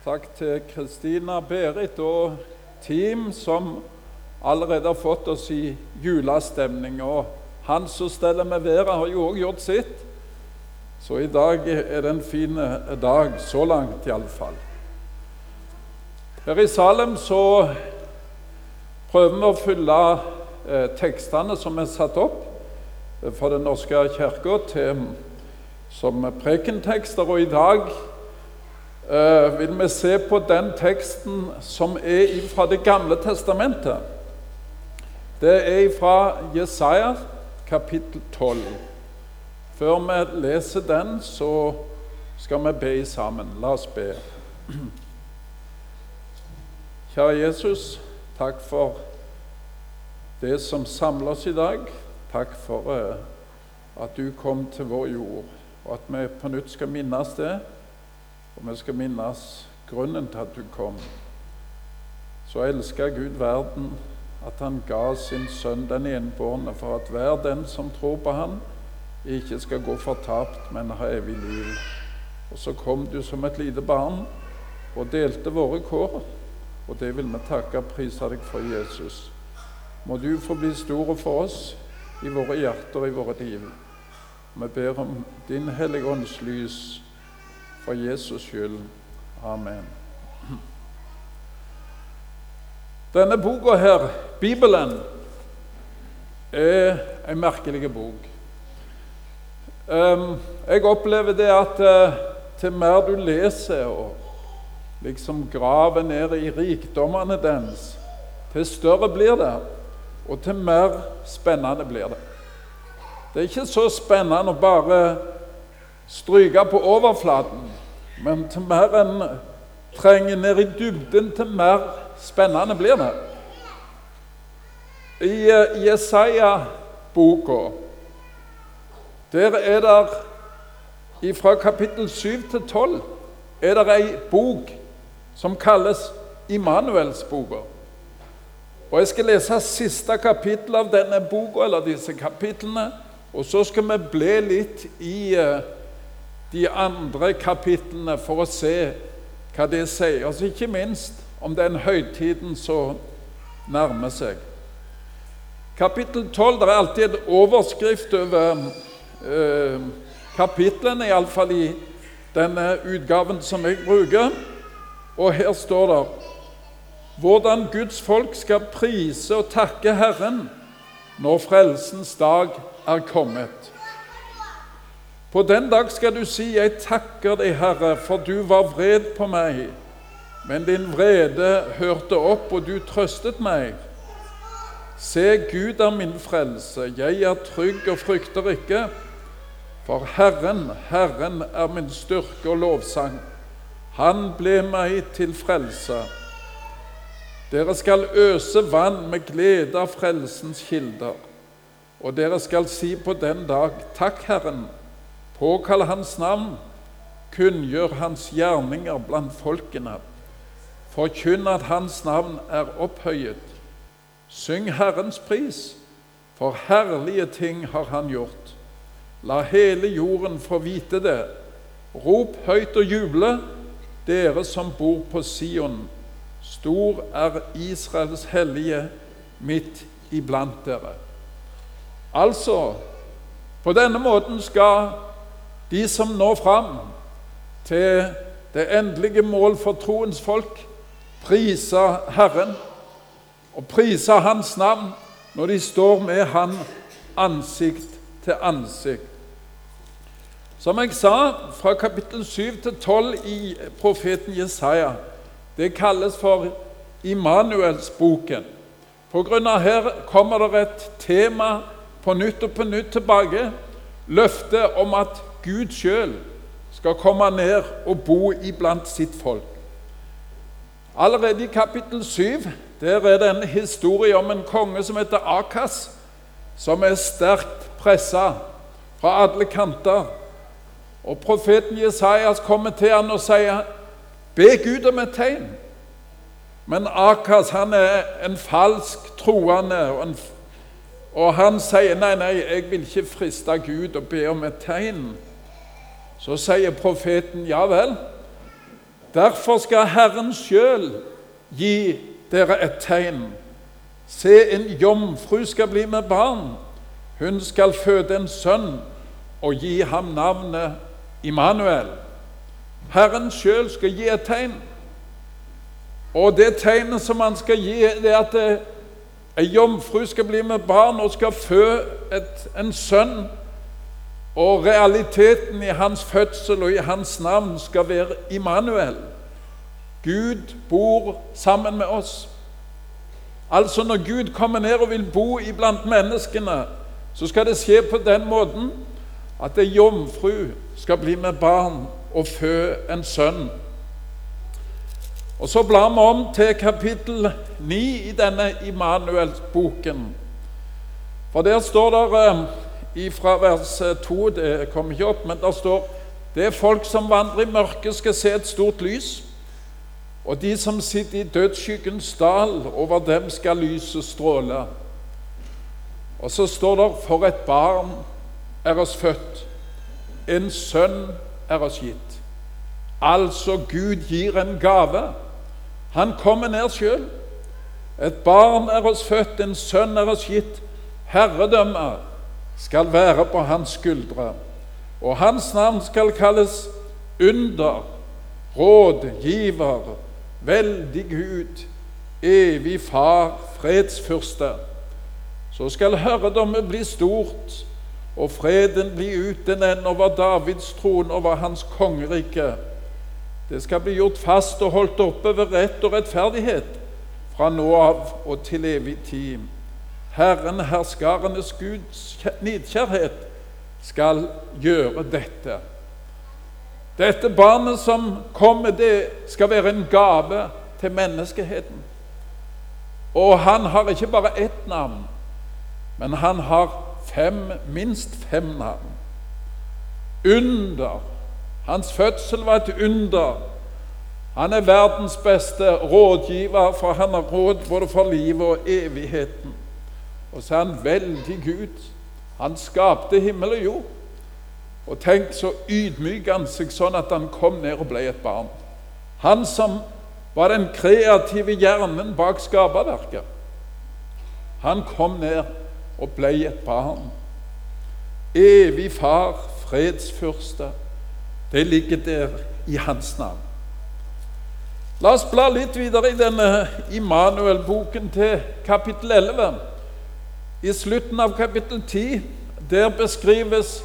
Takk til Kristina, Berit og team som allerede har fått oss i julestemning. Og han som steller med været, har jo òg gjort sitt. Så i dag er det en fin dag, så langt iallfall. Her i Salem så prøver vi å fylle eh, tekstene som er satt opp for Den norske kirka som prekentekster. Og i dag eh, vil vi se på den teksten som er fra Det gamle testamentet. Det er fra Jesaja kapittel 12. Før vi leser den, så skal vi be sammen. La oss be. Kjære Jesus, takk for det som samler oss i dag. Takk for eh, at du kom til vår jord, og at vi på nytt skal minnes det. Og vi skal minnes grunnen til at du kom. Så elska Gud verden at han ga sin sønn den enbårne, for at hver den som tror på han, ikke skal gå fortapt, men ha evig liv. Og så kom du som et lite barn og delte våre kår, og det vil vi takke og prise deg for, Jesus. Må du få bli stor for oss i våre hjerter og i våre liv. Vi ber om din Hellige Ånds lys for Jesus skyld. Amen. Denne boka her, Bibelen, er en merkelig bok. Jeg opplever det at eh, til mer du leser og liksom graver ned i rikdommene dens, til større blir det, og til mer spennende blir det. Det er ikke så spennende å bare stryke på overflaten, men til mer en trenger ned i dybden, til mer spennende blir det. I uh, Jesaja-boka der er det fra kapittel 7 til 12 er det ei bok som kalles Immanuelsboka. Og Jeg skal lese siste kapittel av denne boka, eller disse kapitlene. Og så skal vi bli litt i uh, de andre kapitlene for å se hva det sier oss, ikke minst om den høytiden som nærmer seg. Kapittel 12 det er alltid en overskrift over eh, kapitlene, iallfall i denne utgaven som jeg bruker. Og her står det hvordan Guds folk skal prise og takke Herren når frelsens dag er kommet. På den dag skal du si, 'Jeg takker deg, Herre, for du var vred på meg.' Men din vrede hørte opp, og du trøstet meg. Se, Gud er min frelse, jeg er trygg og frykter ikke. For Herren, Herren er min styrke og lovsang. Han ble meg til frelse. Dere skal øse vann med glede av frelsens kilder. Og dere skal si på den dag, Takk, Herren Påkall Hans navn, kunngjør Hans gjerninger blant folkene. Forkynn at Hans navn er opphøyet. Syng Herrens pris, for herlige ting har Han gjort. La hele jorden få vite det. Rop høyt og juble, dere som bor på Sion. Stor er Israels hellige midt iblant dere. Altså, på denne måten skal de som når fram til det endelige mål for troens folk, priser Herren og priser Hans navn når de står med Han ansikt til ansikt. Som jeg sa, fra kapittel 7 til 12 i profeten Jesaja, det kalles for Immanuelsboken. På grunn av her kommer det et tema på nytt og på nytt tilbake. Løftet om at Gud sjøl skal komme ned og bo iblant sitt folk. Allerede i kapittel 7 der er det en historie om en konge som heter Akas, som er sterkt pressa fra alle kanter. Og Profeten Jesajas kommer til han og sier, 'Be Gud om et tegn.' Men Akas han er en falsk troende, og, en, og han sier, 'Nei, nei, jeg vil ikke friste Gud og be om et tegn.' Så sier profeten, 'Ja vel, Derfor skal Herren sjøl gi dere et tegn. Se, en jomfru skal bli med barn. Hun skal føde en sønn og gi ham navnet Immanuel. Herren sjøl skal gi et tegn. Og det tegnet som han skal gi, det er at ei jomfru skal bli med barn og skal fø et, en sønn. Og realiteten i hans fødsel og i hans navn skal være Immanuel. Gud bor sammen med oss. Altså Når Gud kommer ned og vil bo iblant menneskene, så skal det skje på den måten at ei jomfru skal bli med barn og fø en sønn. Og Så blar vi om til kapittel 9 i denne Immanuel-boken. For der står det eh, fra vers 2 Det kommer ikke opp, men der står det er folk som vandrer i mørket, skal se et stort lys. Og de som sitter i dødsskyggens dal, over dem skal lyset stråle. Og så står det For et barn er oss født, en sønn er oss gitt. Altså, Gud gir en gave. Han kommer ned sjøl. Et barn er oss født, en sønn er oss gitt. Herredømmet skal være på hans skuldre, og hans navn skal kalles under, rådgiver, veldig Gud, evig Far, fredsfyrste. Så skal herredommen bli stort, og freden bli uten ende over Davids trone, over hans kongerike. Det skal bli gjort fast og holdt oppe ved rett og rettferdighet fra nå av og til evig tid. Herren, herskarenes Guds nidkjærhet, skal gjøre dette. Dette barnet som kommer, det skal være en gave til menneskeheten. Og han har ikke bare ett navn, men han har fem, minst fem navn. Under. Hans fødsel var et under. Han er verdens beste rådgiver, for han har råd både for livet og evigheten. Og så er han veldig Gud. Han skapte himmel og jord. Og tenk så ydmyk han seg sånn at han kom ned og ble et barn. Han som var den kreative hjernen bak skaperverket. Han kom ned og ble et barn. Evig far, fredsfyrste. Det ligger der i hans navn. La oss bla litt videre i denne Immanuel-boken til kapittel 11. I slutten av kapittel 10 der beskrives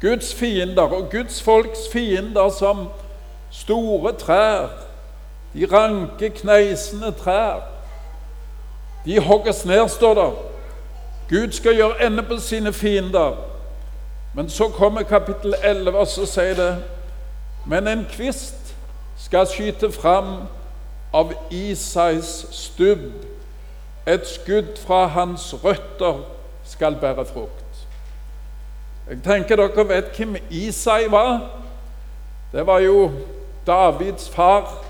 Guds fiender og Guds folks fiender som store trær. De ranke, kneisende trær. De hogges ned, står det. Gud skal gjøre ende på sine fiender. Men så kommer kapittel 11, og så sier det Men en kvist skal skyte fram av Isais stubb. Et skudd fra hans røtter skal bære frukt. Jeg tenker dere vet hvem Isai var. Det var jo Davids far.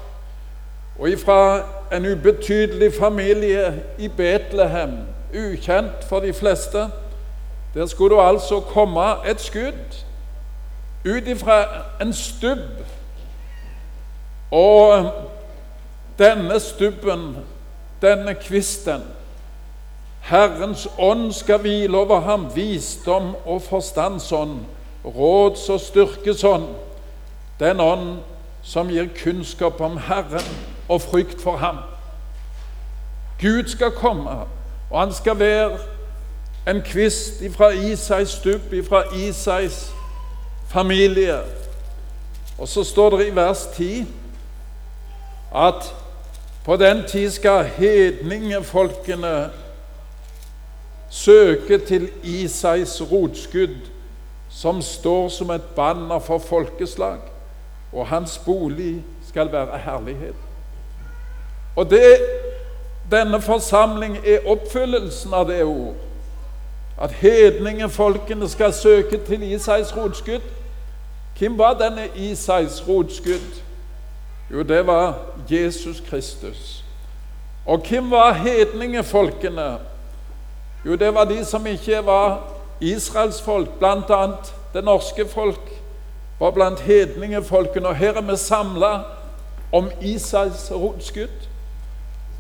Og ifra en ubetydelig familie i Betlehem, ukjent for de fleste. Der skulle det altså komme et skudd ut ifra en stubb. Og denne stubben, denne kvisten, Herrens ånd skal hvile over ham, visdom og forstandsånd, råds- og styrkesånd, den ånd som gir kunnskap om Herren og frykt for ham. Gud skal komme, og han skal være en kvist fra Isais stubb, fra Isais familie. Og så står det i vers 10 at på den tid skal hedningefolkene søke til Isais rotskudd, som står som et banner for folkeslag, og hans bolig skal være herlighet. Og det, denne forsamling er oppfyllelsen av det ord. At hedningefolkene skal søke til Isais rotskudd. Hvem var denne Isais rotskudd? Jo, det var Jesus Kristus. Og hvem var hedningefolkene? Jo, det var de som ikke var israelsfolk, bl.a. det norske folk var blant hedningefolkene. Og her er vi samla om Isaks rotskudd,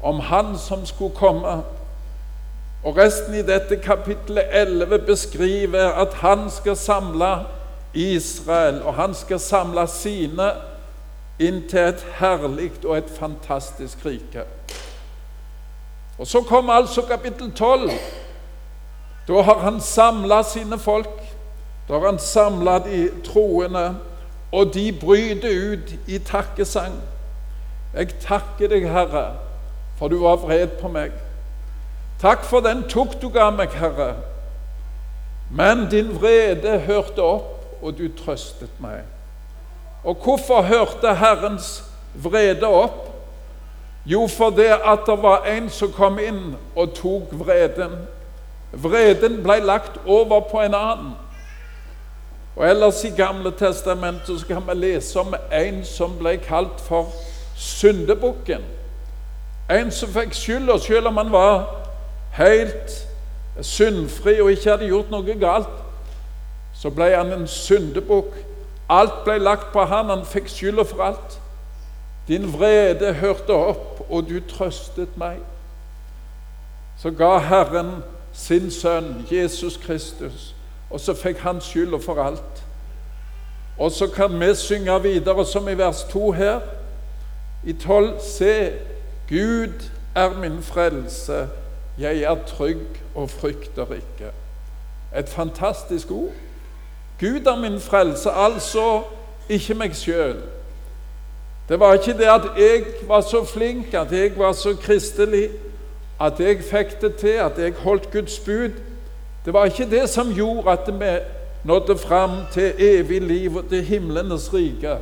om han som skulle komme. Og resten i dette kapittelet 11 beskriver at han skal samle Israel, og han skal samle sine inn til et herlig og et fantastisk rike. Og Så kommer altså kapittel 12. Da har han samla sine folk. Da har han samla de troende, og de bryter ut i takkesang. Jeg takker deg, Herre, for du var vred på meg. Takk for den tok du ga meg, Herre. Men din vrede hørte opp, og du trøstet meg. Og hvorfor hørte Herrens vrede opp? Jo, fordi at det var en som kom inn og tok vreden. Vreden ble lagt over på en annen. Og Ellers i Gamle testamentet så kan vi lese om en som ble kalt for syndebukken. En som fikk skylda selv om han var helt syndfri og ikke hadde gjort noe galt. Så ble han en syndebukk. Alt ble lagt på han, han fikk skylda for alt. Din vrede hørte opp, og du trøstet meg. Så ga Herren sin sønn, Jesus Kristus, og så fikk han skylda for alt. Og så kan vi synge videre, som i vers 2 her, i 12. Se, Gud er min frelse, jeg er trygg og frykter ikke. Et fantastisk ord. Gud er min frelse, altså ikke meg sjøl. Det var ikke det at jeg var så flink, at jeg var så kristelig, at jeg fikk det til, at jeg holdt Guds bud. Det var ikke det som gjorde at vi nådde fram til evig liv og til himlenes rike.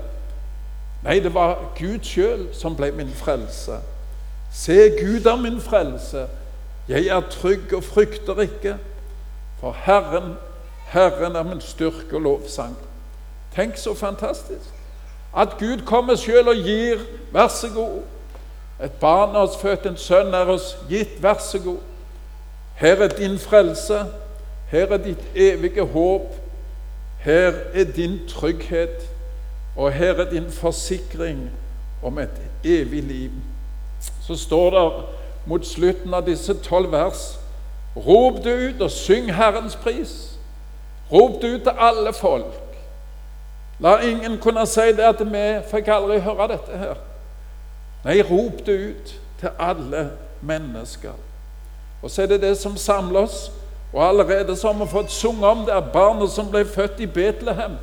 Nei, det var Gud sjøl som ble min frelse. Se, Gud er min frelse. Jeg er trygg og frykter ikke, for Herren Herren er min styrke og lovsang. Tenk så fantastisk. At Gud kommer sjøl og gir. Vær så god. Et barn er oss født, en sønn er oss gitt. Vær så god. Her er din frelse. Her er ditt evige håp. Her er din trygghet. Og her er din forsikring om et evig liv. Så står det mot slutten av disse tolv vers Rop det ut og syng Herrens pris. Rop det ut til alle folk. La ingen kunne si det at vi fikk aldri høre dette her. Nei, rop det ut til alle mennesker. Og så er det det som samler oss. Og allerede så har vi fått sunge om det er barnet som ble født i Betlehem,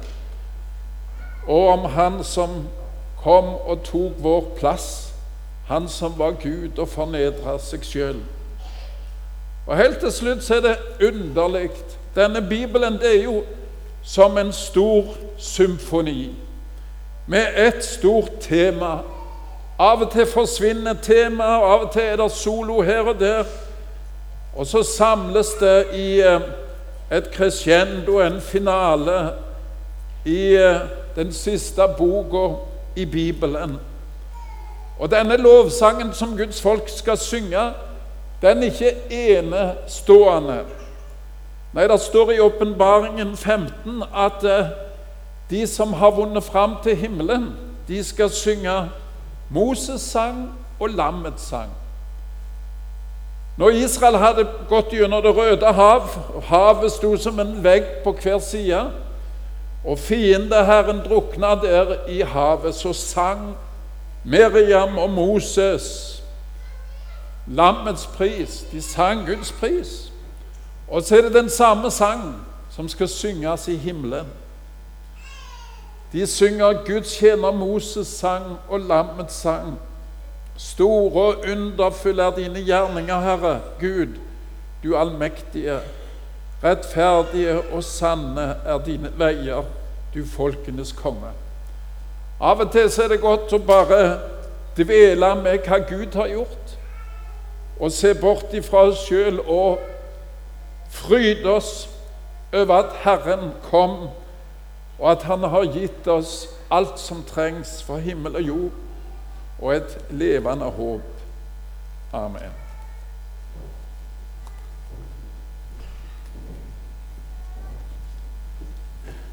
og om han som kom og tok vår plass, han som var Gud og fornedra seg sjøl. Og helt til slutt så er det underlig denne Bibelen det er jo som en stor symfoni med ett stort tema. Av og til forsvinner temaet, av og til er det solo her og der. Og så samles det i eh, et crescendo, en finale, i eh, den siste boka i Bibelen. Og denne lovsangen som Guds folk skal synge, den er ikke enestående. Nei, det står i Åpenbaringen 15 at eh, de som har vunnet fram til himmelen, de skal synge Moses sang og lammets sang. Når Israel hadde gått gjennom Det røde hav, og havet sto som en vegg på hver side, og fiendeherren drukna der i havet, så sang Miriam og Moses lammets pris. De sang Guds pris. Og så er det den samme sang som skal synges i himmelen. De synger Guds tjener Moses sang og lammets sang. Store og underfulle er dine gjerninger, Herre, Gud, du allmektige. Rettferdige og sanne er dine veier, du folkenes konge. Av og til er det godt å bare dvele med hva Gud har gjort, og se bort ifra oss sjøl og Fryd oss over at Herren kom, og at Han har gitt oss alt som trengs for himmel og jord, og et levende håp. Amen.